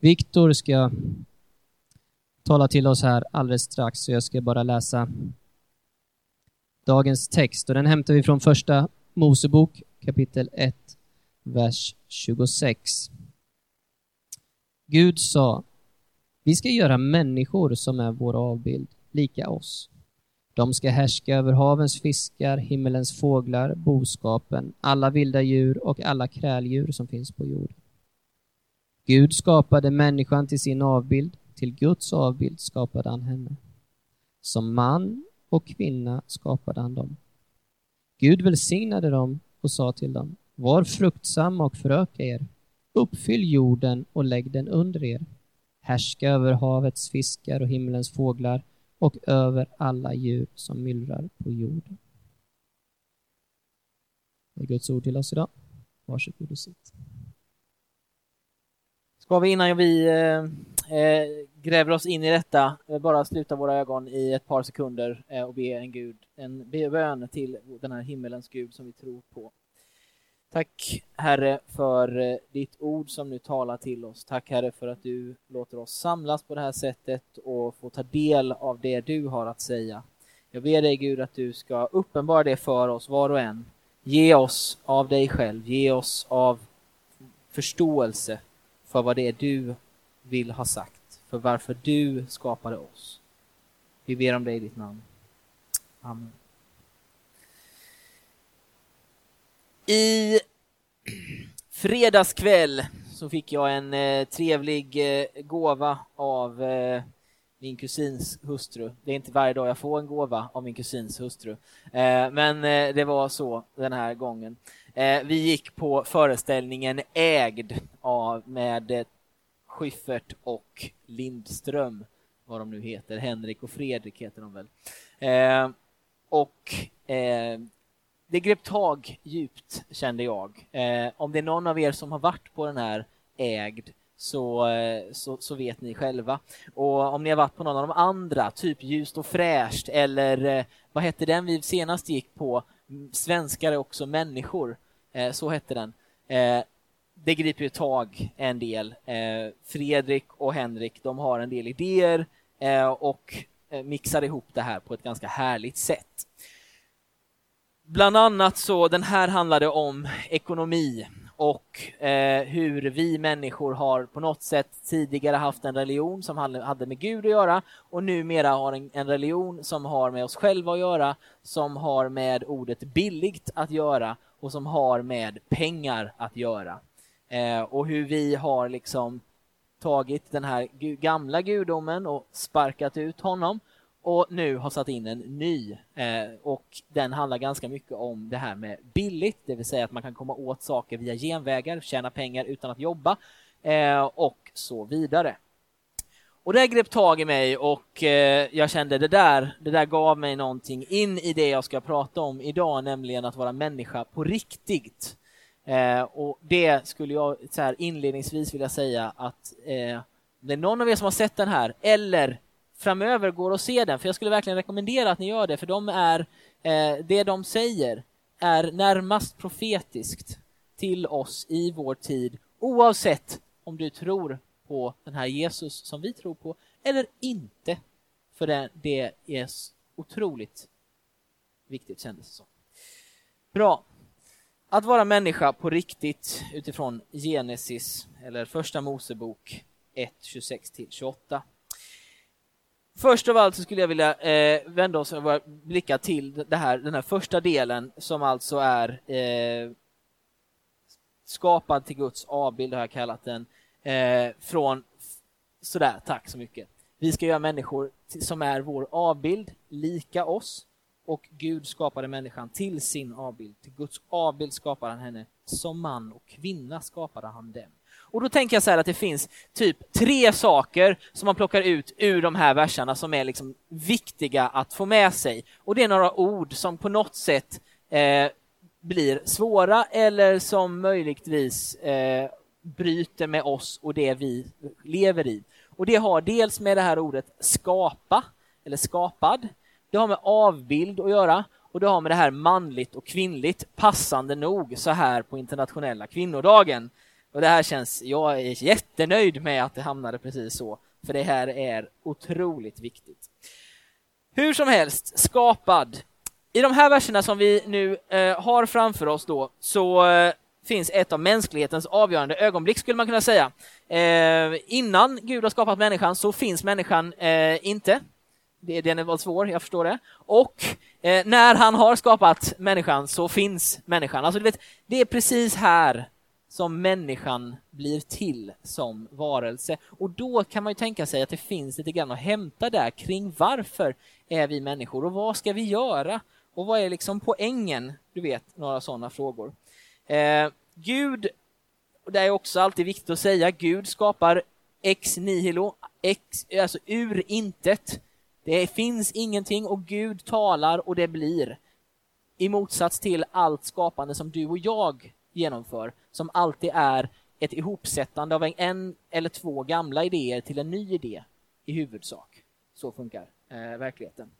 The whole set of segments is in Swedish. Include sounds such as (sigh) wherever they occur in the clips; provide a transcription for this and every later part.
Viktor ska tala till oss här alldeles strax, så jag ska bara läsa dagens text. Och den hämtar vi från första Mosebok kapitel 1, vers 26. Gud sa, vi ska göra människor som är vår avbild, lika oss. De ska härska över havens fiskar, himmelens fåglar, boskapen, alla vilda djur och alla kräldjur som finns på jorden. Gud skapade människan till sin avbild, till Guds avbild skapade han henne. Som man och kvinna skapade han dem. Gud välsignade dem och sa till dem, var fruktsamma och föröka er, uppfyll jorden och lägg den under er, härska över havets fiskar och himlens fåglar och över alla djur som myllrar på jorden. Det är Guds ord till oss idag. Varsågod och sitt. Ska vi innan vi eh, eh, gräver oss in i detta eh, bara sluta våra ögon i ett par sekunder eh, och be en Gud, en bön till den här himmelens Gud som vi tror på. Tack Herre för eh, ditt ord som nu talar till oss. Tack Herre för att du låter oss samlas på det här sättet och få ta del av det du har att säga. Jag ber dig Gud att du ska uppenbara det för oss var och en. Ge oss av dig själv, ge oss av förståelse för vad det är du vill ha sagt, för varför du skapade oss. Vi ber om det i ditt namn. Amen. I fredagskväll så fick jag en eh, trevlig eh, gåva av eh, min kusins hustru. Det är inte varje dag jag får en gåva av min kusins hustru. Eh, men eh, det var så den här gången. Eh, vi gick på föreställningen Ägd av, med eh, Schyffert och Lindström, vad de nu heter. Henrik och Fredrik heter de väl. Eh, och eh, det grep tag djupt, kände jag. Eh, om det är någon av er som har varit på den här ägd så, så, så, vet ni själva. Och om ni har varit på någon av de andra, typ Ljust och fräscht eller vad hette den vi senast gick på? Svenskar är också människor, Eh, så hette den. Eh, det griper ju tag en del. Eh, Fredrik och Henrik, de har en del idéer och mixar ihop det här på ett ganska härligt sätt. Bland annat så, den här handlade om ekonomi och eh, hur vi människor har på något sätt tidigare haft en religion som hade med Gud att göra och numera har en, en religion som har med oss själva att göra, som har med ordet billigt att göra och som har med pengar att göra. Eh, och hur vi har liksom tagit den här gamla gudomen och sparkat ut honom och nu har satt in en ny eh, och den handlar ganska mycket om det här med billigt, det vill säga att man kan komma åt saker via genvägar, tjäna pengar utan att jobba eh, och så vidare. Och det grep tag i mig och eh, jag kände det där, det där gav mig någonting in i det jag ska prata om idag, nämligen att vara människa på riktigt. Eh, och det skulle jag så här inledningsvis vilja säga att eh, det är någon av er som har sett den här eller framöver går och ser den, för jag skulle verkligen rekommendera att ni gör det, för de är, eh, det de säger är närmast profetiskt till oss i vår tid, oavsett om du tror på den här Jesus som vi tror på eller inte. För det, det är otroligt viktigt kändes det som. Bra. Att vara människa på riktigt utifrån Genesis, eller Första Mosebok 1, 26-28. Först av allt så skulle jag vilja eh, vända oss och blicka till det här, den här första delen som alltså är eh, skapad till Guds avbild, har jag kallat den, eh, från sådär, tack så mycket. Vi ska göra människor som är vår avbild, lika oss, och Gud skapade människan till sin avbild. Till Guds avbild skapade han henne, som man och kvinna skapade han dem. Och då tänker jag så här att det finns typ tre saker som man plockar ut ur de här verserna som är liksom viktiga att få med sig. Och det är några ord som på något sätt eh, blir svåra eller som möjligtvis eh, bryter med oss och det vi lever i. Och det har dels med det här ordet skapa, eller skapad, det har med avbild att göra och det har med det här manligt och kvinnligt, passande nog så här på internationella kvinnodagen. Och det här känns, jag är jättenöjd med att det hamnade precis så, för det här är otroligt viktigt. Hur som helst, skapad. I de här verserna som vi nu eh, har framför oss då, så eh, finns ett av mänsklighetens avgörande ögonblick skulle man kunna säga. Eh, innan Gud har skapat människan så finns människan eh, inte. Det, den är svår, jag förstår det. Och eh, när han har skapat människan så finns människan. Alltså, du vet, det är precis här som människan blir till som varelse. Och då kan man ju tänka sig att det finns lite grann att hämta där kring varför är vi människor och vad ska vi göra? Och vad är liksom poängen? Du vet, några sådana frågor. Eh, Gud, och det är också alltid viktigt att säga, Gud skapar ex nihilo, ex, alltså ur intet. Det finns ingenting och Gud talar och det blir. I motsats till allt skapande som du och jag genomför, som alltid är ett ihopsättande av en, en eller två gamla idéer till en ny idé i huvudsak. Så funkar eh, verkligheten.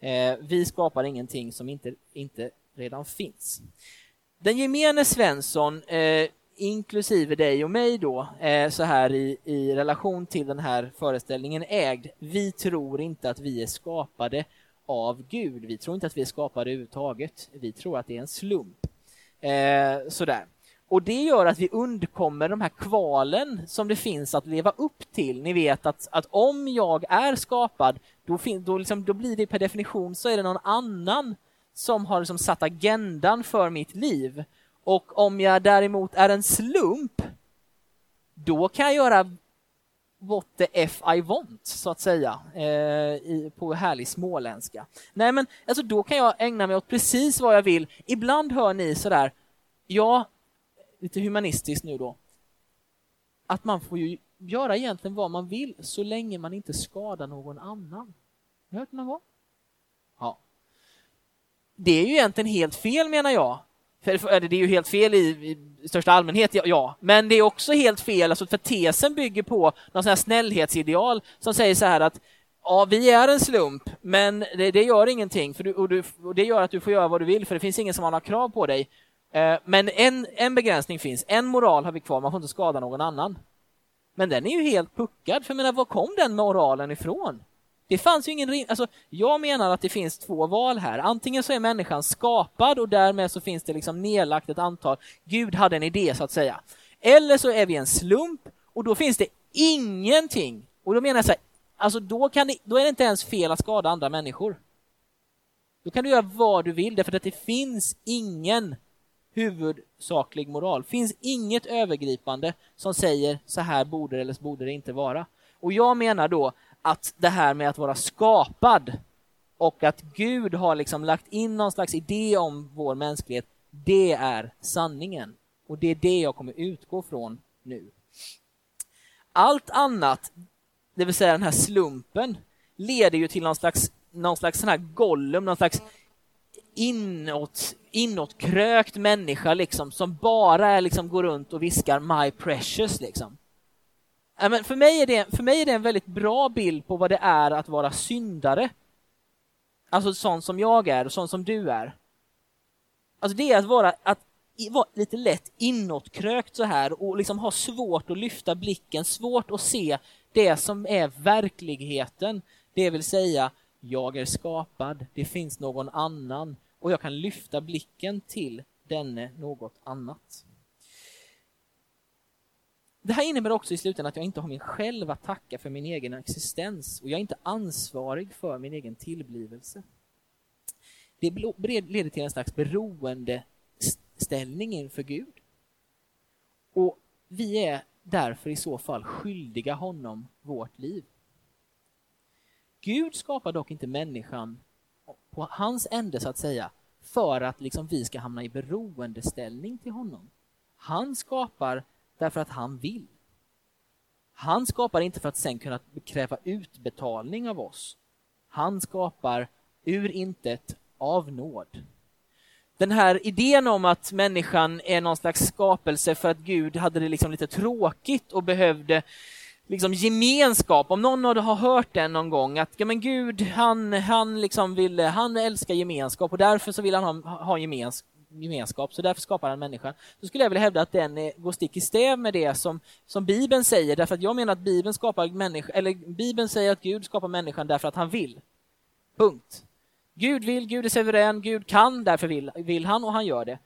Eh, vi skapar ingenting som inte, inte redan finns. Den gemene Svensson, eh, inklusive dig och mig då, eh, så här i, i relation till den här föreställningen ägd, vi tror inte att vi är skapade av Gud. Vi tror inte att vi är skapade överhuvudtaget. Vi tror att det är en slump. Eh, sådär. Och det gör att vi undkommer de här kvalen som det finns att leva upp till. Ni vet att, att om jag är skapad, då, fin, då, liksom, då blir det per definition så är det någon annan som har liksom satt agendan för mitt liv. Och om jag däremot är en slump, då kan jag göra what the F I want, så att säga, eh, i, på härlig småländska. Nej, men alltså då kan jag ägna mig åt precis vad jag vill. Ibland hör ni sådär, ja, lite humanistiskt nu då, att man får ju göra egentligen vad man vill så länge man inte skadar någon annan. Hört någon gång? Det är ju egentligen helt fel menar jag. För, det är ju helt fel i, i största allmänhet, ja, men det är också helt fel, alltså för tesen bygger på någon sån här snällhetsideal som säger så här att ja, vi är en slump, men det, det gör ingenting, för du, och, du, och det gör att du får göra vad du vill, för det finns ingen som har några krav på dig. Eh, men en, en begränsning finns, en moral har vi kvar, man får inte skada någon annan. Men den är ju helt puckad, för jag menar, var kom den moralen ifrån? Det fanns ju ingen alltså, Jag menar att det finns två val här. Antingen så är människan skapad och därmed så finns det liksom nedlagt ett antal, Gud hade en idé så att säga. Eller så är vi en slump och då finns det ingenting. Och då menar jag så här, alltså då, kan det, då är det inte ens fel att skada andra människor. Då kan du göra vad du vill därför att det finns ingen huvudsaklig moral. Det finns inget övergripande som säger så här borde det eller så borde det inte vara. Och jag menar då att det här med att vara skapad och att Gud har liksom lagt in någon slags idé om vår mänsklighet, det är sanningen. Och det är det jag kommer utgå från nu. Allt annat, det vill säga den här slumpen, leder ju till någon slags, någon slags sån här Gollum, någon slags inåt, inåtkrökt människa liksom, som bara är, liksom, går runt och viskar My precious. Liksom. Men för, mig är det, för mig är det en väldigt bra bild på vad det är att vara syndare. Alltså sån som jag är och sån som du är. Alltså det är att vara, att vara lite lätt inåtkrökt så här och liksom ha svårt att lyfta blicken, svårt att se det som är verkligheten. Det vill säga, jag är skapad, det finns någon annan och jag kan lyfta blicken till denne något annat. Det här innebär också i slutändan att jag inte har mig själv att tacka för min egen existens och jag är inte ansvarig för min egen tillblivelse. Det leder till en slags beroendeställning inför Gud. Och vi är därför i så fall skyldiga honom vårt liv. Gud skapar dock inte människan på hans ände så att säga för att liksom vi ska hamna i beroendeställning till honom. Han skapar därför att han vill. Han skapar inte för att sen kunna kräva utbetalning av oss. Han skapar ur intet av nåd. Den här idén om att människan är någon slags skapelse för att Gud hade det liksom lite tråkigt och behövde liksom gemenskap. Om någon har hört den någon gång att ja, men Gud, han, han, liksom vill, han älskar gemenskap och därför så vill han ha, ha gemenskap gemenskap, så därför skapar han människan. Så skulle jag vilja hävda att den är, går stick i stäv med det som, som Bibeln säger, därför att jag menar att Bibeln skapar människa, eller Bibeln säger att Gud skapar människan därför att han vill. Punkt. Gud vill, Gud är suverän, Gud kan, därför vill, vill han och han gör det.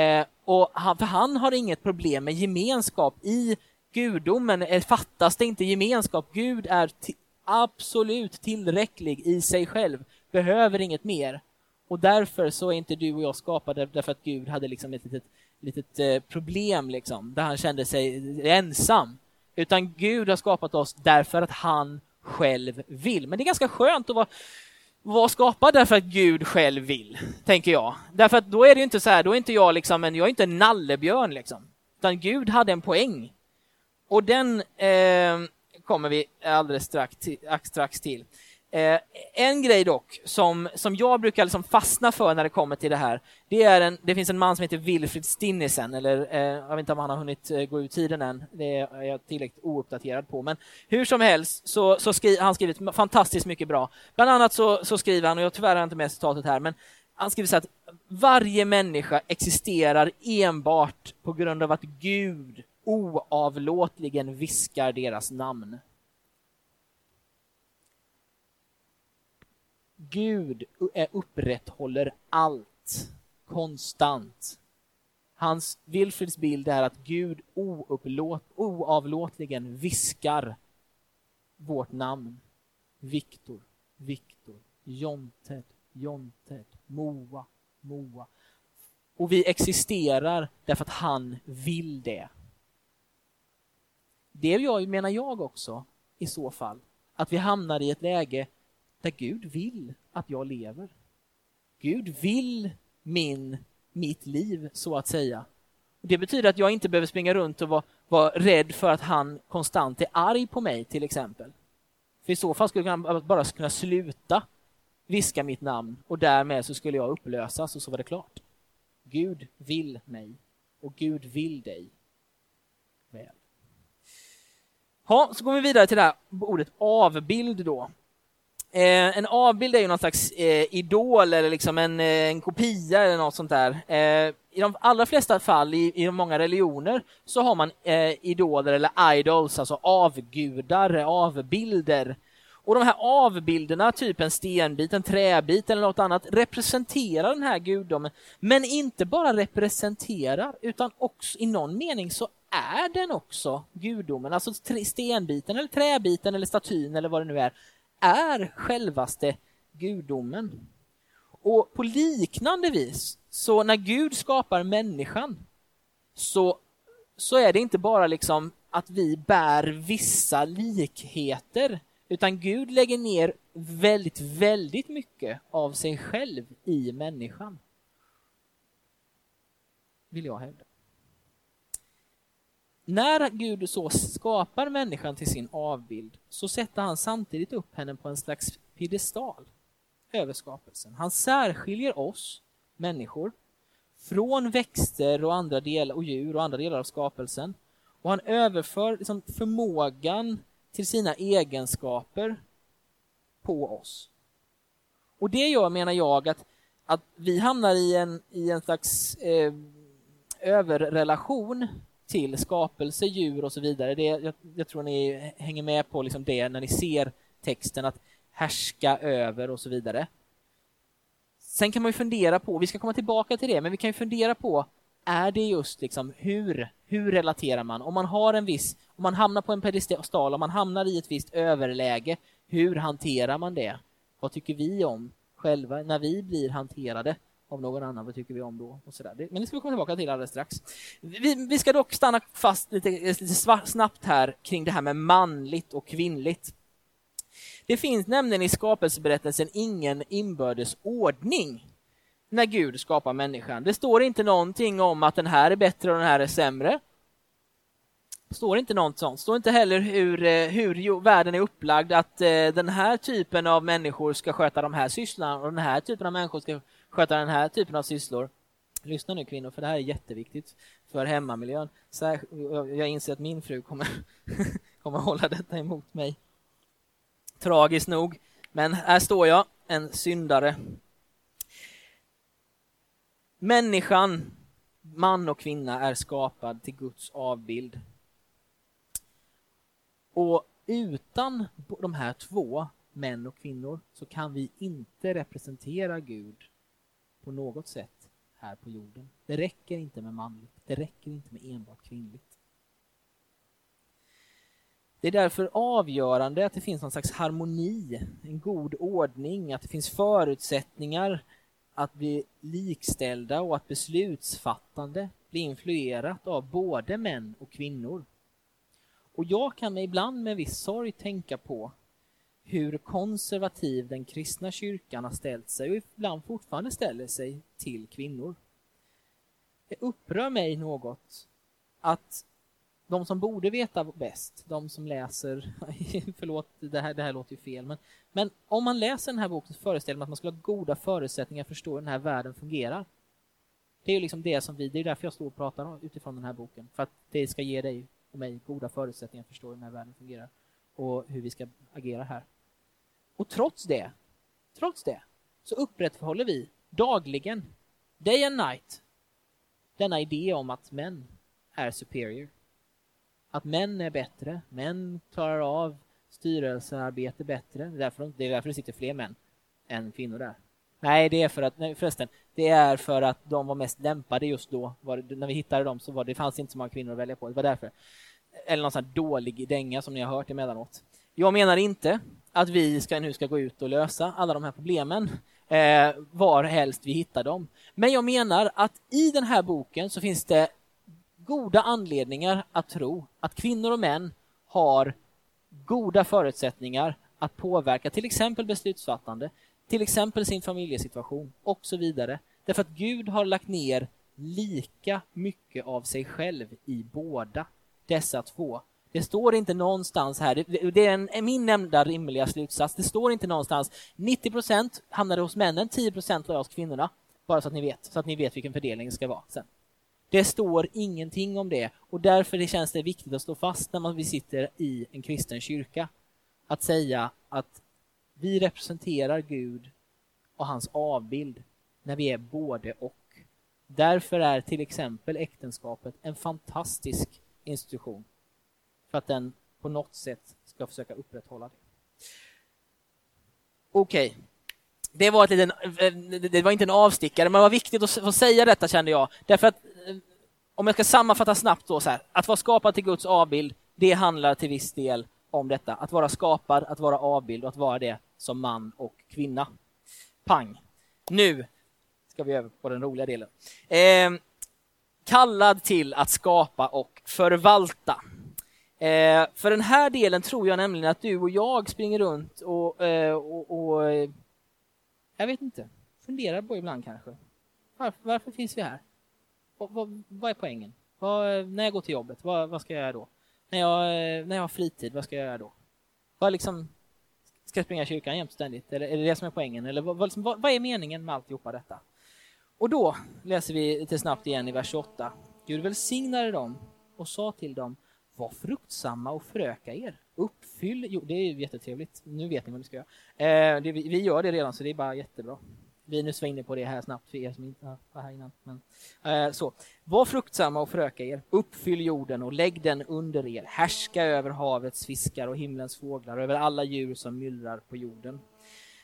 Eh, och han, för han har inget problem med gemenskap. I gudomen eh, fattas det inte gemenskap. Gud är absolut tillräcklig i sig själv, behöver inget mer. Och därför så är inte du och jag skapade därför att Gud hade liksom ett litet, litet eh, problem liksom, där han kände sig ensam. Utan Gud har skapat oss därför att han själv vill. Men det är ganska skönt att vara, vara skapad därför att Gud själv vill, tänker jag. Därför att då är det inte så här, då är inte jag liksom en, jag är inte en nallebjörn liksom. Utan Gud hade en poäng. Och den eh, kommer vi alldeles strax till. Strax till. Eh, en grej dock, som, som jag brukar liksom fastna för när det kommer till det här, det är en, det finns en man som heter Wilfrid Stinnisen, eller eh, jag vet inte om han har hunnit eh, gå ut tiden än, det är jag tillräckligt ouppdaterad på, men hur som helst så, så skri, han skrivit fantastiskt mycket bra. Bland annat så, så skriver han, och jag tyvärr har inte med citatet här, men han skriver så att varje människa existerar enbart på grund av att Gud oavlåtligen viskar deras namn. Gud upprätthåller allt konstant. Hans Wilfrids bild är att Gud oupplåt, oavlåtligen viskar vårt namn. Viktor, Viktor, Jonted, Jonted, Moa, Moa. Och vi existerar därför att han vill det. Det jag, menar jag också i så fall, att vi hamnar i ett läge där Gud vill att jag lever. Gud vill min, mitt liv, så att säga. Det betyder att jag inte behöver springa runt och vara, vara rädd för att han konstant är arg på mig, till exempel. För i så fall skulle han bara kunna sluta viska mitt namn och därmed så skulle jag upplösas och så var det klart. Gud vill mig och Gud vill dig väl. Ja, så går vi vidare till det här ordet avbild då. Eh, en avbild är ju någon slags eh, idol eller liksom en, eh, en kopia eller något sånt där. Eh, I de allra flesta fall i, i många religioner så har man eh, idoler eller idols, alltså avgudar, avbilder. Och de här avbilderna, typ en stenbit, en träbit eller något annat, representerar den här gudomen. Men inte bara representerar, utan också i någon mening så är den också gudomen. Alltså stenbiten eller träbiten eller statyn eller vad det nu är, är självaste gudomen. Och på liknande vis, så när Gud skapar människan så, så är det inte bara liksom att vi bär vissa likheter utan Gud lägger ner väldigt, väldigt mycket av sig själv i människan. Vill jag hävda. När Gud så skapar människan till sin avbild så sätter han samtidigt upp henne på en slags piedestal över skapelsen. Han särskiljer oss, människor, från växter och andra delar och djur och andra delar av skapelsen. Och han överför liksom förmågan till sina egenskaper på oss. Och det gör, menar jag, att, att vi hamnar i en, i en slags eh, överrelation till skapelse, djur och så vidare. Det, jag, jag tror ni hänger med på liksom det när ni ser texten, att härska över och så vidare. Sen kan man ju fundera på, vi ska komma tillbaka till det, men vi kan ju fundera på, är det just liksom hur, hur relaterar man? Om man har en viss, om man hamnar på en pedestal, om man hamnar i ett visst överläge, hur hanterar man det? Vad tycker vi om själva när vi blir hanterade? Av någon annan, vad tycker vi om då? Och sådär. Men det ska vi komma tillbaka till alldeles strax. Vi, vi ska dock stanna fast lite, lite snabbt här kring det här med manligt och kvinnligt. Det finns nämligen i skapelseberättelsen ingen inbördes ordning när Gud skapar människan. Det står inte någonting om att den här är bättre och den här är sämre. Det står inte något sånt. Det står inte heller hur, eh, hur världen är upplagd, att eh, den här typen av människor ska sköta de här sysslorna och den här typen av människor ska sköta den här typen av sysslor. Lyssna nu kvinnor, för det här är jätteviktigt för hemmamiljön. Jag inser att min fru kommer, (laughs) kommer hålla detta emot mig. Tragiskt nog. Men här står jag, en syndare. Människan, man och kvinna, är skapad till Guds avbild. Och utan de här två, män och kvinnor, så kan vi inte representera Gud på något sätt här på jorden. Det räcker inte med manligt, det räcker inte med enbart kvinnligt. Det är därför avgörande att det finns någon slags harmoni, en god ordning, att det finns förutsättningar att bli likställda och att beslutsfattande blir influerat av både män och kvinnor. Och jag kan ibland med viss sorg tänka på hur konservativ den kristna kyrkan har ställt sig och ibland fortfarande ställer sig till kvinnor. Det upprör mig något att de som borde veta bäst, de som läser, (laughs) förlåt, det här, det här låter ju fel, men, men om man läser den här boken så föreställer man att man skulle ha goda förutsättningar att förstå hur den här världen fungerar. Det är ju liksom det som vi, det är därför jag står och pratar utifrån den här boken, för att det ska ge dig och mig goda förutsättningar att förstå hur den här världen fungerar och hur vi ska agera här. Och trots det, trots det, så upprätthåller vi dagligen, day and night, denna idé om att män är superior. Att män är bättre, män klarar av styrelsearbete bättre. Det är därför, det är därför det sitter fler män än kvinnor där. Nej, det är för att, nej, förresten, det är för att de var mest lämpade just då. Var, när vi hittade dem så var det, det fanns inte så många kvinnor att välja på. Det var därför. Eller någon sån här dålig dänga som ni har hört emellanåt. Jag menar inte att vi ska, nu ska gå ut och lösa alla de här problemen eh, var helst vi hittar dem. Men jag menar att i den här boken så finns det goda anledningar att tro att kvinnor och män har goda förutsättningar att påverka till exempel beslutsfattande, till exempel sin familjesituation och så vidare. Därför att Gud har lagt ner lika mycket av sig själv i båda dessa två. Det står inte någonstans här, det är en, min nämnda rimliga slutsats, det står inte någonstans 90 procent hamnade hos männen, 10 procent var hos kvinnorna. Bara så att ni vet, så att ni vet vilken fördelning det ska vara sen. Det står ingenting om det och därför det känns det viktigt att stå fast när man sitter i en kristen kyrka. Att säga att vi representerar Gud och hans avbild när vi är både och. Därför är till exempel äktenskapet en fantastisk institution för att den på något sätt ska försöka upprätthålla det. Okej, okay. det var, ett liten, eh, det var inte en avstickare, men det var viktigt att få säga detta kände jag. Därför att, eh, om jag ska sammanfatta snabbt då så här, att vara skapad till Guds avbild, det handlar till viss del om detta. Att vara skapad, att vara avbild och att vara det som man och kvinna. Pang! Nu ska vi över på den roliga delen. Eh, kallad till att skapa och förvalta. Eh, för den här delen tror jag nämligen att du och jag springer runt och, eh, och, och eh, jag vet inte, funderar på ibland kanske. Varför, varför finns vi här? Vad, vad, vad är poängen? Vad, när jag går till jobbet, vad, vad, ska jag göra då? När jag, eh, när jag har fritid, vad ska jag göra då? Vad liksom, ska jag springa i kyrkan jämt ständigt? Eller är det det som är poängen? Eller vad, liksom, vad, vad är meningen med alltihopa detta? Och då läser vi lite snabbt igen i vers 28. Gud välsignade dem och sa till dem var fruktsamma och föröka er. Uppfyll, jo det är ju jättetrevligt, nu vet ni vad ni ska göra. Eh, det, vi, vi, gör det redan så det är bara jättebra. Linus var inne på det här snabbt för er som inte var här innan. Men, eh, så. Var fruktsamma och föröka er, uppfyll jorden och lägg den under er, härska över havets fiskar och himlens fåglar, över alla djur som myllrar på jorden.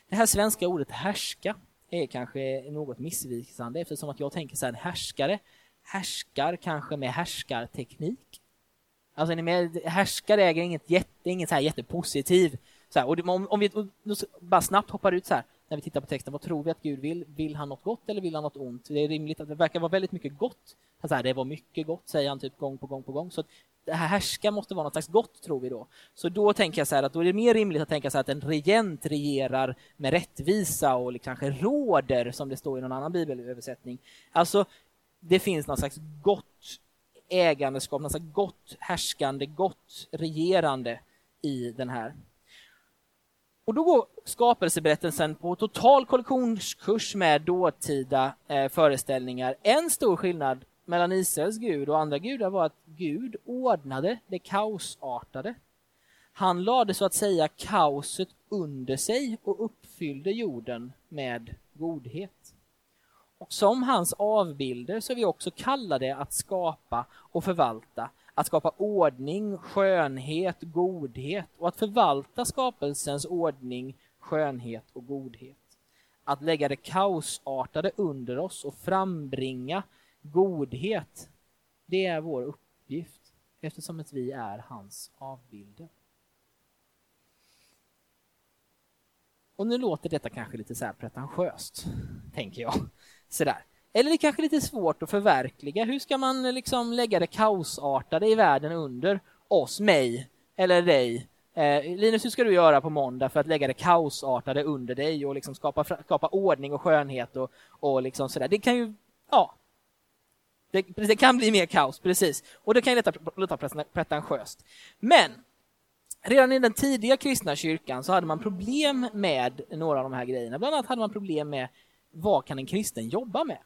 Det här svenska ordet härska är kanske något missvisande eftersom att jag tänker så här, en härskare härskar kanske med härskarteknik Alltså med, härskare äger inget, jätte, inget så här jättepositiv. Så här, och om, om vi bara snabbt hoppar ut så här när vi tittar på texten, vad tror vi att Gud vill? Vill han något gott eller vill han något ont? Det är rimligt att det verkar vara väldigt mycket gott. Så här, det var mycket gott, säger han typ gång på gång på gång. Så det här härska måste vara något slags gott, tror vi då. Så då tänker jag så här att då är det mer rimligt att tänka sig att en regent regerar med rättvisa och kanske råder, som det står i någon annan bibelöversättning. Alltså, det finns något slags gott ägandeskap, alltså gott härskande, gott regerande i den här. Och då går skapelseberättelsen på total kollektionskurs med dåtida eh, föreställningar. En stor skillnad mellan Israels gud och andra gudar var att Gud ordnade det kaosartade. Han lade så att säga kaoset under sig och uppfyllde jorden med godhet. Och som hans avbilder så är vi också kallade att skapa och förvalta, att skapa ordning, skönhet, godhet och att förvalta skapelsens ordning, skönhet och godhet. Att lägga det kaosartade under oss och frambringa godhet, det är vår uppgift eftersom att vi är hans avbilder. Och nu låter detta kanske lite så här pretentiöst, tänker jag. Sådär. Eller det är kanske lite svårt att förverkliga. Hur ska man eh, liksom lägga det kaosartade i världen under oss, mig eller dig? Eh, Linus, hur ska du göra på måndag för att lägga det kaosartade under dig och liksom skapa, skapa ordning och skönhet och, och liksom sådär. Det kan ju, ja. Det, det kan bli mer kaos, precis. Och det kan ju låta, låta pretentiöst. Men Redan i den tidiga kristna kyrkan så hade man problem med några av de här grejerna. Bland annat hade man problem med vad kan en kristen jobba med?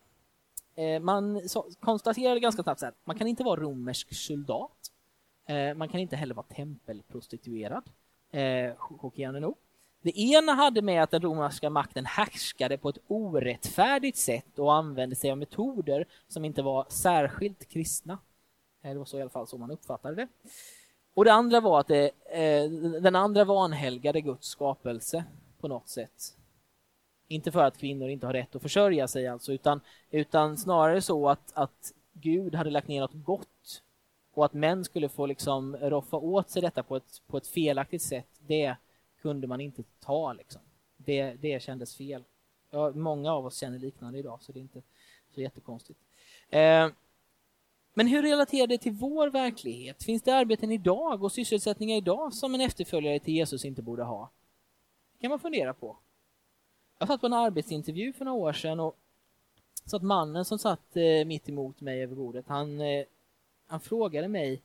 Eh, man konstaterade ganska snabbt att man kan inte vara romersk soldat. Eh, man kan inte heller vara tempelprostituerad. Eh, chockerande nog. Det ena hade med att den romerska makten härskade på ett orättfärdigt sätt och använde sig av metoder som inte var särskilt kristna. Eh, det var så i alla fall så man uppfattade det. Och det andra var att det, den andra vanhelgade Guds skapelse på något sätt. Inte för att kvinnor inte har rätt att försörja sig alltså, utan, utan snarare så att, att Gud hade lagt ner något gott och att män skulle få liksom roffa åt sig detta på ett, på ett felaktigt sätt, det kunde man inte ta. Liksom. Det, det kändes fel. Ja, många av oss känner liknande idag, så det är inte så jättekonstigt. Eh, men hur relaterar det till vår verklighet? Finns det arbeten idag och sysselsättningar idag som en efterföljare till Jesus inte borde ha? Det kan man fundera på. Jag satt på en arbetsintervju för några år sedan och så att mannen som satt eh, mitt emot mig över bordet, han, eh, han frågade mig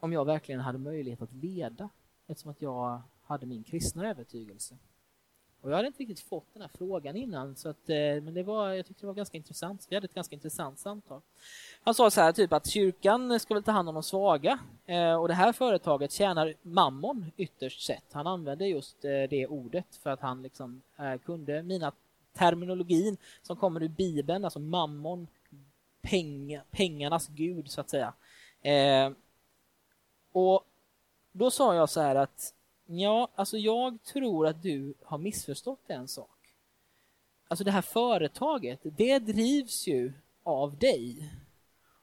om jag verkligen hade möjlighet att leda eftersom att jag hade min kristna övertygelse. Och jag hade inte riktigt fått den här frågan innan, så att, eh, men det var, jag tyckte det var ganska intressant. Vi hade ett ganska intressant samtal. Han sa så här, typ att kyrkan ska väl ta hand om de svaga eh, och det här företaget tjänar mammon ytterst sett. Han använde just eh, det ordet för att han liksom kunde mina terminologin som kommer ur Bibeln, alltså mammon, peng, pengarnas gud så att säga. Och då sa jag så här att Ja, alltså jag tror att du har missförstått en sak. Alltså det här företaget, det drivs ju av dig.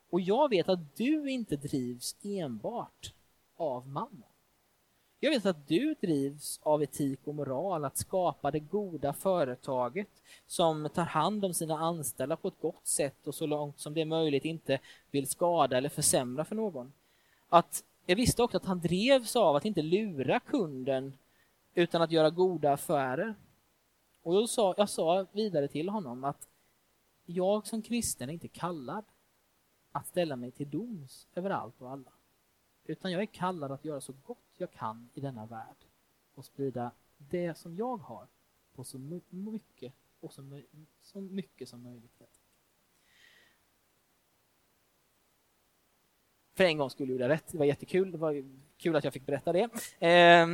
Och jag vet att du inte drivs enbart av mamma. Jag vet att du drivs av etik och moral, att skapa det goda företaget som tar hand om sina anställda på ett gott sätt och så långt som det är möjligt inte vill skada eller försämra för någon. Att jag visste också att han drevs av att inte lura kunden utan att göra goda affärer. Och jag sa, jag sa vidare till honom att jag som kristen är inte kallad att ställa mig till doms över allt och alla. Utan jag är kallad att göra så gott jag kan i denna värld och sprida det som jag har på så mycket och så, så mycket som möjligt. För en gång skulle gjorde jag rätt. Det var jättekul. Det var kul att jag fick berätta det. Eh,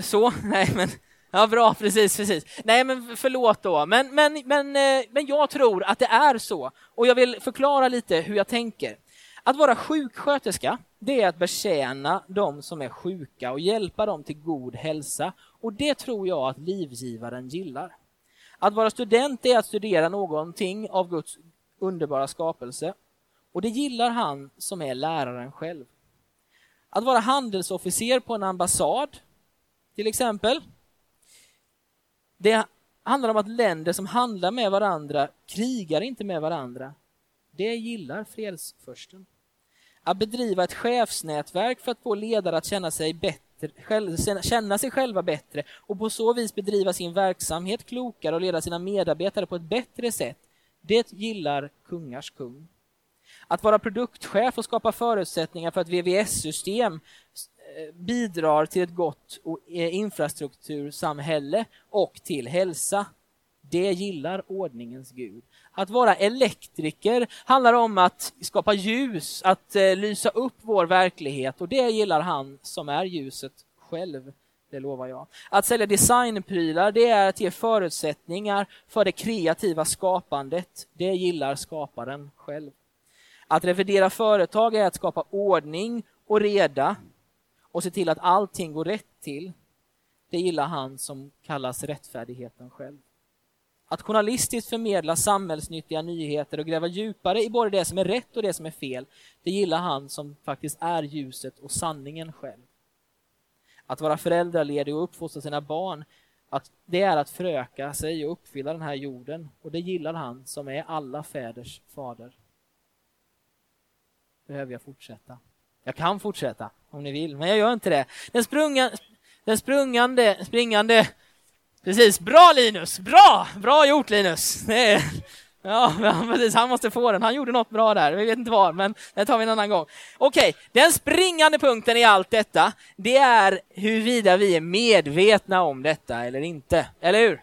så, (laughs) nej men Ja, bra, precis, precis. Nej, men förlåt då. Men, men, men, eh, men jag tror att det är så. Och jag vill förklara lite hur jag tänker. Att vara sjuksköterska, det är att betjäna de som är sjuka och hjälpa dem till god hälsa. Och det tror jag att livgivaren gillar. Att vara student är att studera någonting av Guds underbara skapelse och det gillar han som är läraren själv. Att vara handelsofficer på en ambassad, till exempel. Det handlar om att länder som handlar med varandra krigar inte med varandra. Det gillar fredsförsten. Att bedriva ett chefsnätverk för att få ledare att känna sig, bättre, känna sig själva bättre och på så vis bedriva sin verksamhet klokare och leda sina medarbetare på ett bättre sätt. Det gillar kungars kung. Att vara produktchef och skapa förutsättningar för att VVS-system eh, bidrar till ett gott eh, infrastruktursamhälle och till hälsa. Det gillar ordningens Gud. Att vara elektriker handlar om att skapa ljus, att eh, lysa upp vår verklighet och det gillar han som är ljuset själv. det lovar jag. Att sälja designprylar, det är att ge förutsättningar för det kreativa skapandet. Det gillar skaparen själv. Att revidera företag är att skapa ordning och reda och se till att allting går rätt till. Det gillar han som kallas rättfärdigheten själv. Att journalistiskt förmedla samhällsnyttiga nyheter och gräva djupare i både det som är rätt och det som är fel, det gillar han som faktiskt är ljuset och sanningen själv. Att vara föräldraledig och uppfostra sina barn, att det är att föröka sig och uppfylla den här jorden och det gillar han som är alla fäders fader. Behöver jag fortsätta? Jag kan fortsätta om ni vill, men jag gör inte det. Den, sprunga, den sprungande, springande Precis, bra Linus! Bra! Bra gjort Linus! Ja, precis, han måste få den. Han gjorde något bra där, vi vet inte vad, men det tar vi en annan gång. Okej, den springande punkten i allt detta, det är huruvida vi är medvetna om detta eller inte, eller hur?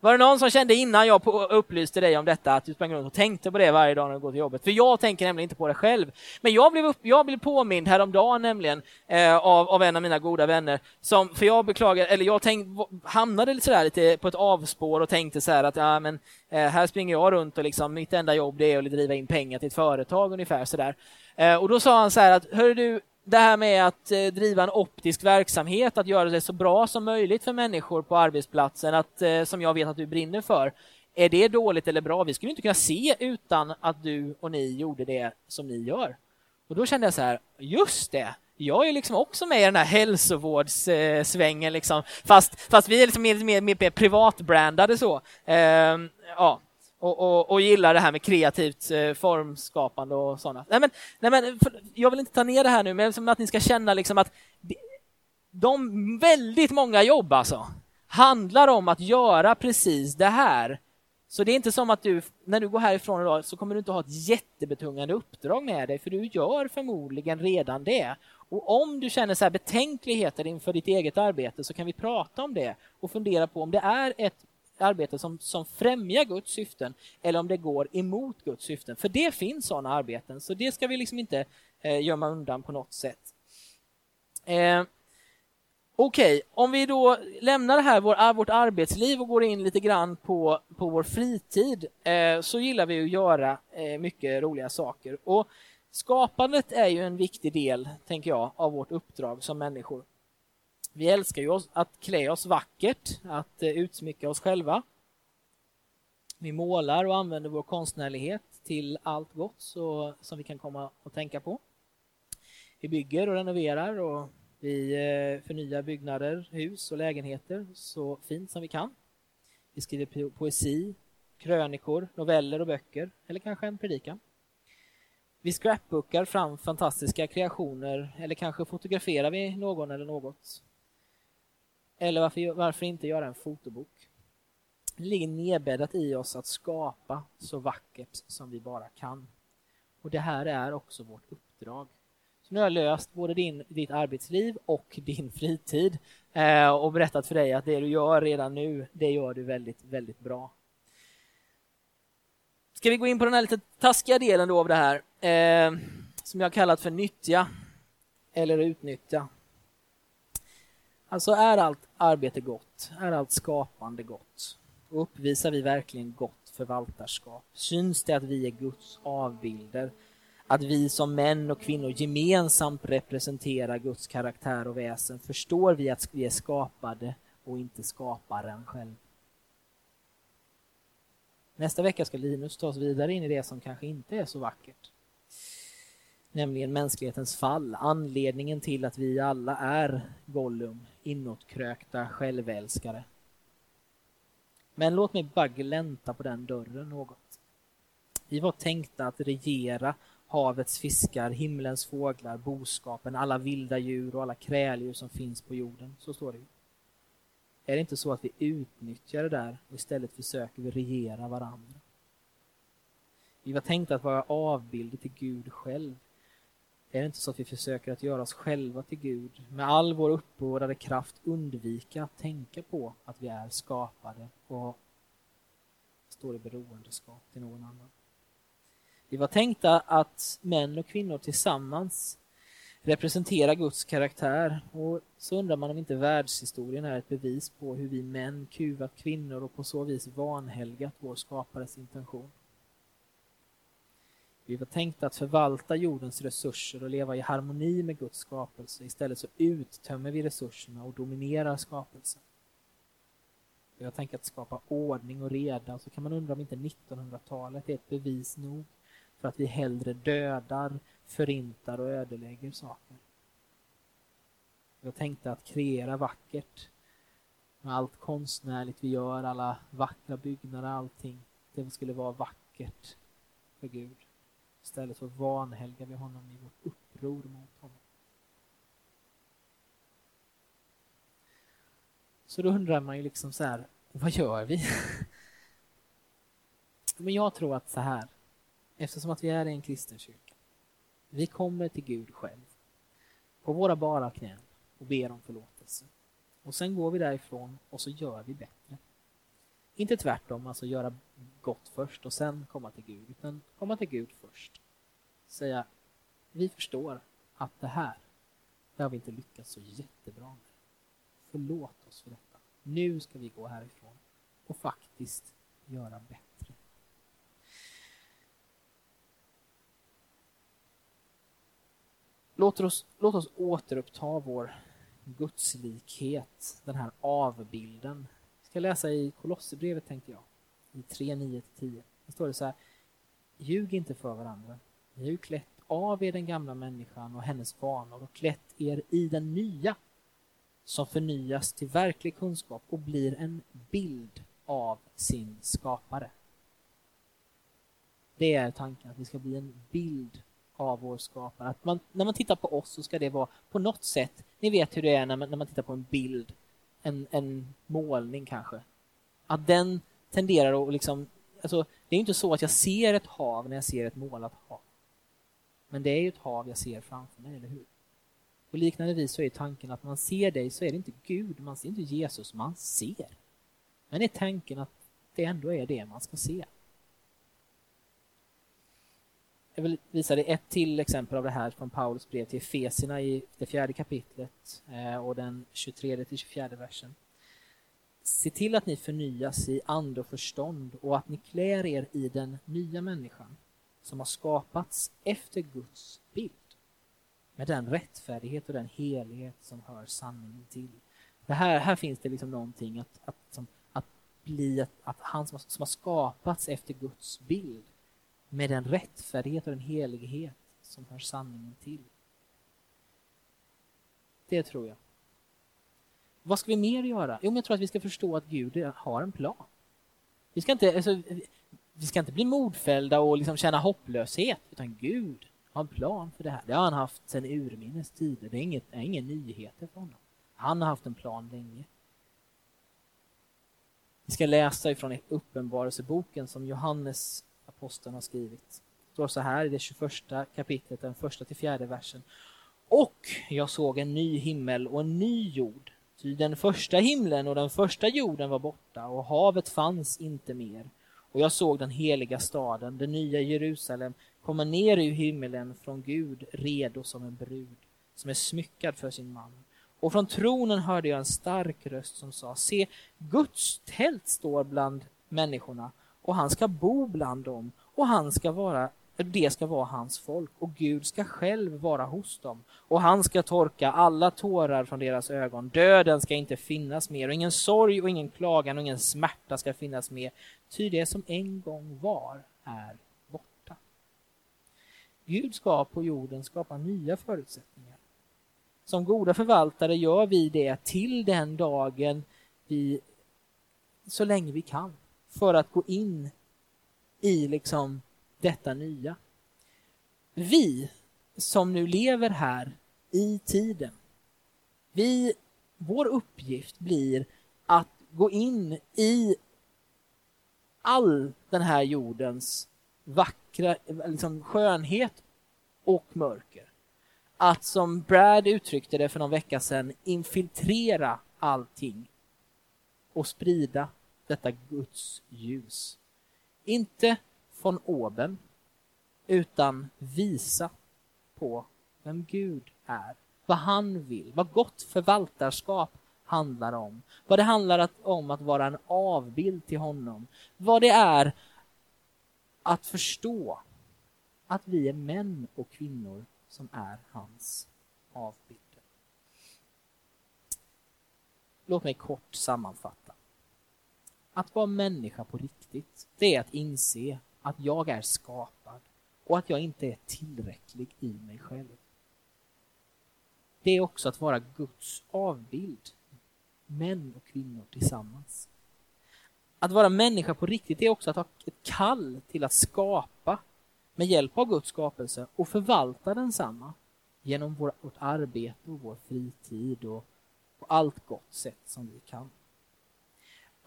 Var det någon som kände innan jag upplyste dig om detta att du sprang runt och tänkte på det varje dag när du går till jobbet? För jag tänker nämligen inte på det själv. Men jag blev, upp, jag blev påmind häromdagen nämligen eh, av, av en av mina goda vänner. Som, för jag beklagar, eller jag tänk, hamnade lite, sådär, lite på ett avspår och tänkte så här att ja, men, eh, här springer jag runt och liksom, mitt enda jobb det är att driva in pengar till ett företag ungefär sådär. Eh, och då sa han så här att, hör du, det här med att eh, driva en optisk verksamhet, att göra det så bra som möjligt för människor på arbetsplatsen, att, eh, som jag vet att du brinner för. Är det dåligt eller bra? Vi skulle inte kunna se utan att du och ni gjorde det som ni gör. Och då kände jag så här, just det, jag är liksom också med i den här hälsovårdssvängen, eh, liksom, fast, fast vi är liksom mer, mer, mer privatbrandade så. Ehm, ja och, och, och gillar det här med kreativt eh, formskapande och sådana. Nej, men, nej, men, för, jag vill inte ta ner det här nu, men som att ni ska känna liksom att de väldigt många jobb alltså handlar om att göra precis det här. Så det är inte som att du, när du går härifrån idag, så kommer du inte ha ett jättebetungande uppdrag med dig, för du gör förmodligen redan det. Och om du känner så här betänkligheter inför ditt eget arbete så kan vi prata om det och fundera på om det är ett arbete som, som främjar Guds syften eller om det går emot Guds syften. För det finns sådana arbeten, så det ska vi liksom inte eh, gömma undan på något sätt. Eh, Okej, okay. om vi då lämnar det här, vår, ah, vårt arbetsliv och går in lite grann på, på vår fritid eh, så gillar vi att göra eh, mycket roliga saker. Och Skapandet är ju en viktig del, tänker jag, av vårt uppdrag som människor. Vi älskar ju att klä oss vackert, att eh, utsmycka oss själva. Vi målar och använder vår konstnärlighet till allt gott så, som vi kan komma och tänka på. Vi bygger och renoverar och vi eh, förnyar byggnader, hus och lägenheter så fint som vi kan. Vi skriver poesi, krönikor, noveller och böcker eller kanske en predikan. Vi scrapbookar fram fantastiska kreationer eller kanske fotograferar vi någon eller något. Eller varför, varför inte göra en fotobok? Det ligger nedbäddat i oss att skapa så vackert som vi bara kan. Och det här är också vårt uppdrag. Så nu har jag löst både din, ditt arbetsliv och din fritid eh, och berättat för dig att det du gör redan nu, det gör du väldigt, väldigt bra. Ska vi gå in på den här lite taskiga delen då av det här, eh, som jag kallat för nyttja eller utnyttja. Alltså är allt arbete gott? Är allt skapande gott? Och uppvisar vi verkligen gott förvaltarskap? Syns det att vi är Guds avbilder? Att vi som män och kvinnor gemensamt representerar Guds karaktär och väsen? Förstår vi att vi är skapade och inte skaparen själv? Nästa vecka ska Linus ta oss vidare in i det som kanske inte är så vackert nämligen mänsklighetens fall, anledningen till att vi alla är Gollum, inåtkrökta självälskare. Men låt mig bara glänta på den dörren något. Vi var tänkta att regera havets fiskar, himlens fåglar, boskapen, alla vilda djur och alla kräldjur som finns på jorden. Så står det Är det inte så att vi utnyttjar det där och istället försöker vi regera varandra? Vi var tänkta att vara avbilder till Gud själv. Är det inte så att vi försöker att göra oss själva till Gud, med all vår uppbådade kraft undvika att tänka på att vi är skapade och står i beroendeskap till någon annan? Vi var tänkta att män och kvinnor tillsammans representerar Guds karaktär. Och så undrar man om inte världshistorien är ett bevis på hur vi män kuvat kvinnor och på så vis vanhelgat vår skapares intention. Vi var tänkta att förvalta jordens resurser och leva i harmoni med Guds skapelse. Istället så uttömmer vi resurserna och dominerar skapelsen. Vi har tänkt att skapa ordning och reda. Så kan man undra om inte 1900-talet är ett bevis nog för att vi hellre dödar, förintar och ödelägger saker. Vi har tänkt att kreera vackert med allt konstnärligt vi gör, alla vackra byggnader, allting. Det skulle vara vackert för Gud. Istället så vanhelgar vi honom i vårt uppror mot honom. Så då undrar man ju liksom så här, vad gör vi? (laughs) Men jag tror att så här, eftersom att vi är i en kristen kyrka, vi kommer till Gud själv på våra bara knän och ber om förlåtelse. Och sen går vi därifrån och så gör vi bättre. Inte tvärtom, alltså göra gott först och sen komma till Gud, utan komma till Gud först. Säga, vi förstår att det här, det har vi inte lyckats så jättebra med. Förlåt oss för detta. Nu ska vi gå härifrån och faktiskt göra bättre. Låt oss, låt oss återuppta vår gudslikhet, den här avbilden. Jag ska läsa i Kolosserbrevet tänkte jag, i 3, 9-10. Där står det så här, ljug inte för varandra. Ni har ju klätt av er den gamla människan och hennes vanor och klätt er i den nya som förnyas till verklig kunskap och blir en bild av sin skapare. Det är tanken, att vi ska bli en bild av vår skapare. Att man, när man tittar på oss så ska det vara på något sätt, ni vet hur det är när man, när man tittar på en bild, en, en målning kanske. Att den tenderar att liksom, alltså det är inte så att jag ser ett hav när jag ser ett målat hav. Men det är ju ett hav jag ser framför mig, eller hur? På liknande vis så är tanken att man ser dig så är det inte Gud, man ser inte Jesus, man ser. Men är tanken att det ändå är det man ska se. Jag vill visa dig ett till exempel av det här från Paulus brev till Efesierna i det fjärde kapitlet eh, och den 23 till 24 versen. Se till att ni förnyas i ande och förstånd och att ni klär er i den nya människan som har skapats efter Guds bild med den rättfärdighet och den helhet som hör sanningen till. Det här, här finns det liksom någonting att, att, som, att bli att, att han som har, som har skapats efter Guds bild med den rättfärdighet och den helighet som hör sanningen till. Det tror jag. Vad ska vi mer göra? Jo, men jag tror att vi ska förstå att Gud har en plan. Vi ska inte, alltså, vi ska inte bli modfällda och liksom känna hopplöshet, utan Gud har en plan för det här. Det har han haft sedan urminnes tider. Det är, inget, det är ingen nyheter för honom. Han har haft en plan länge. Vi ska läsa ifrån Uppenbarelseboken som Johannes aposteln har skrivit. Det står så här i det 21 kapitlet, den första till fjärde versen. Och jag såg en ny himmel och en ny jord. Ty den första himlen och den första jorden var borta och havet fanns inte mer. Och jag såg den heliga staden, det nya Jerusalem, komma ner ur himmelen från Gud, redo som en brud, som är smyckad för sin man. Och från tronen hörde jag en stark röst som sa, se, Guds tält står bland människorna och han ska bo bland dem och han ska vara det ska vara hans folk och Gud ska själv vara hos dem och han ska torka alla tårar från deras ögon. Döden ska inte finnas mer och ingen sorg och ingen klagan och ingen smärta ska finnas mer. Ty det som en gång var är borta. Gud ska på jorden skapa nya förutsättningar. Som goda förvaltare gör vi det till den dagen vi så länge vi kan för att gå in i liksom detta nya. Vi som nu lever här i tiden, vi, vår uppgift blir att gå in i all den här jordens vackra liksom skönhet och mörker. Att som Brad uttryckte det för någon vecka sedan, infiltrera allting och sprida detta Guds ljus. Inte von oben, utan visa på vem Gud är, vad han vill, vad gott förvaltarskap handlar om, vad det handlar om att vara en avbild till honom, vad det är att förstå att vi är män och kvinnor som är hans avbilder. Låt mig kort sammanfatta. Att vara människa på riktigt, det är att inse att jag är skapad och att jag inte är tillräcklig i mig själv. Det är också att vara Guds avbild, män och kvinnor tillsammans. Att vara människa på riktigt är också att ha ett kall till att skapa med hjälp av Guds skapelse och förvalta densamma genom vårt arbete och vår fritid och på allt gott sätt som vi kan.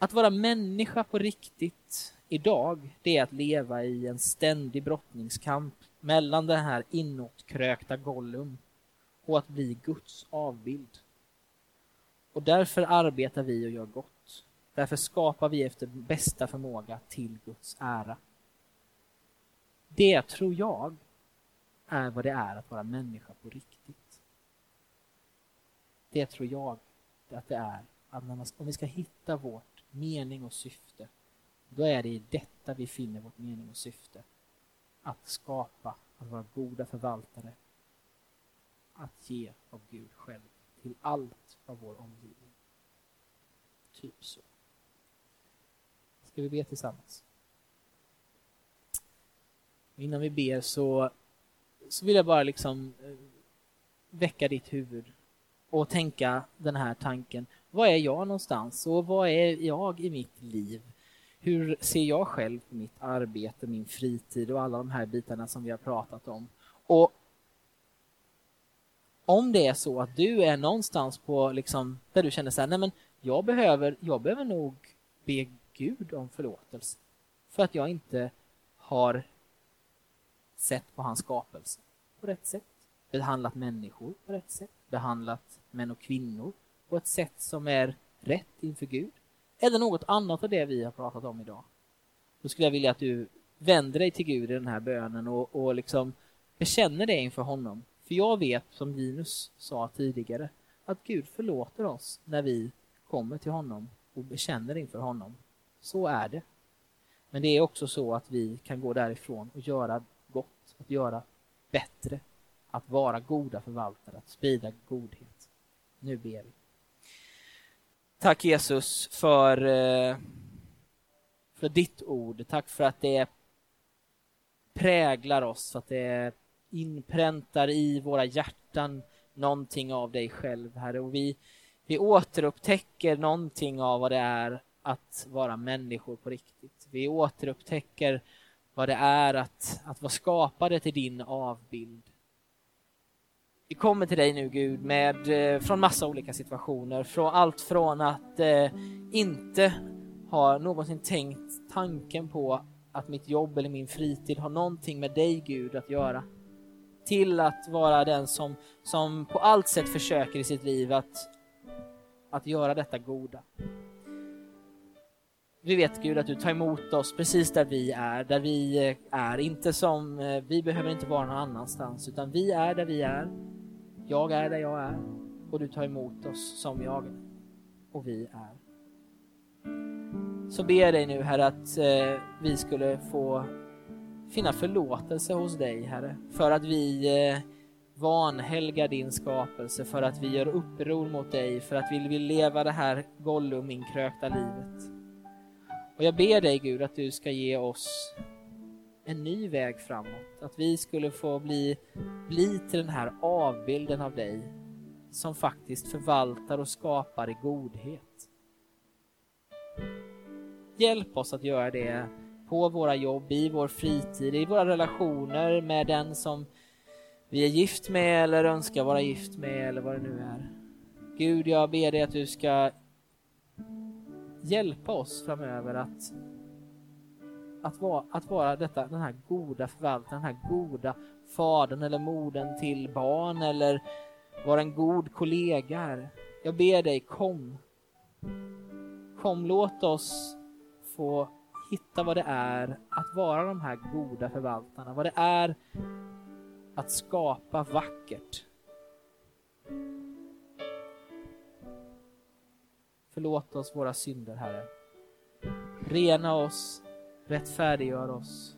Att vara människa på riktigt idag, det är att leva i en ständig brottningskamp mellan den här inåtkrökta Gollum och att bli Guds avbild. Och därför arbetar vi och gör gott. Därför skapar vi efter bästa förmåga till Guds ära. Det tror jag är vad det är att vara människa på riktigt. Det tror jag att det är. Att man, om vi ska hitta vårt mening och syfte, då är det i detta vi finner vårt mening och syfte. Att skapa, att vara goda förvaltare, att ge av Gud själv till allt av vår omgivning. Typ så. Ska vi be tillsammans? Innan vi ber så, så vill jag bara liksom eh, väcka ditt huvud och tänka den här tanken. Var är jag någonstans och vad är jag i mitt liv? Hur ser jag själv på mitt arbete, min fritid och alla de här bitarna som vi har pratat om? Och om det är så att du är någonstans på liksom där du känner så här, nej men jag behöver, jag behöver nog be Gud om förlåtelse för att jag inte har sett på hans skapelse på rätt sätt, behandlat människor på rätt sätt, behandlat män och kvinnor på ett sätt som är rätt inför Gud, eller något annat av det vi har pratat om idag. Då skulle jag vilja att du vänder dig till Gud i den här bönen och, och liksom bekänner det inför honom. För jag vet, som Linus sa tidigare, att Gud förlåter oss när vi kommer till honom och bekänner inför honom. Så är det. Men det är också så att vi kan gå därifrån och göra gott, att göra bättre, att vara goda förvaltare, att sprida godhet. Nu ber vi. Tack Jesus för, eh, för ditt ord. Tack för att det präglar oss, att det inpräntar i våra hjärtan någonting av dig själv, Herre. Och vi, vi återupptäcker någonting av vad det är att vara människor på riktigt. Vi återupptäcker vad det är att, att vara skapade till din avbild. Vi kommer till dig nu Gud med, eh, från massa olika situationer, från allt från att eh, inte ha någonsin tänkt tanken på att mitt jobb eller min fritid har någonting med dig Gud att göra. Till att vara den som, som på allt sätt försöker i sitt liv att, att göra detta goda. Vi vet Gud att du tar emot oss precis där vi är, där vi eh, är. Inte som, eh, vi behöver inte vara någon annanstans, utan vi är där vi är. Jag är där jag är och du tar emot oss som jag och vi är. Så ber jag dig nu Herre att eh, vi skulle få finna förlåtelse hos dig Herre, för att vi eh, vanhelgar din skapelse, för att vi gör uppror mot dig, för att vi vill leva det här Gollum-inkrökta livet. Och jag ber dig Gud att du ska ge oss en ny väg framåt. Att vi skulle få bli, bli till den här avbilden av dig som faktiskt förvaltar och skapar i godhet. Hjälp oss att göra det på våra jobb, i vår fritid, i våra relationer med den som vi är gift med eller önskar vara gift med eller vad det nu är. Gud, jag ber dig att du ska hjälpa oss framöver att, att vara, att vara detta, den här goda förvaltaren, den här goda fadern eller modern till barn eller vara en god kollega. Jag ber dig, kom. Kom, låt oss få hitta vad det är att vara de här goda förvaltarna, vad det är att skapa vackert. Förlåt oss våra synder, Herre. Rena oss rättfärdiggör oss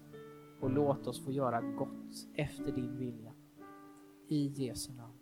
och låt oss få göra gott efter din vilja. I Jesu namn.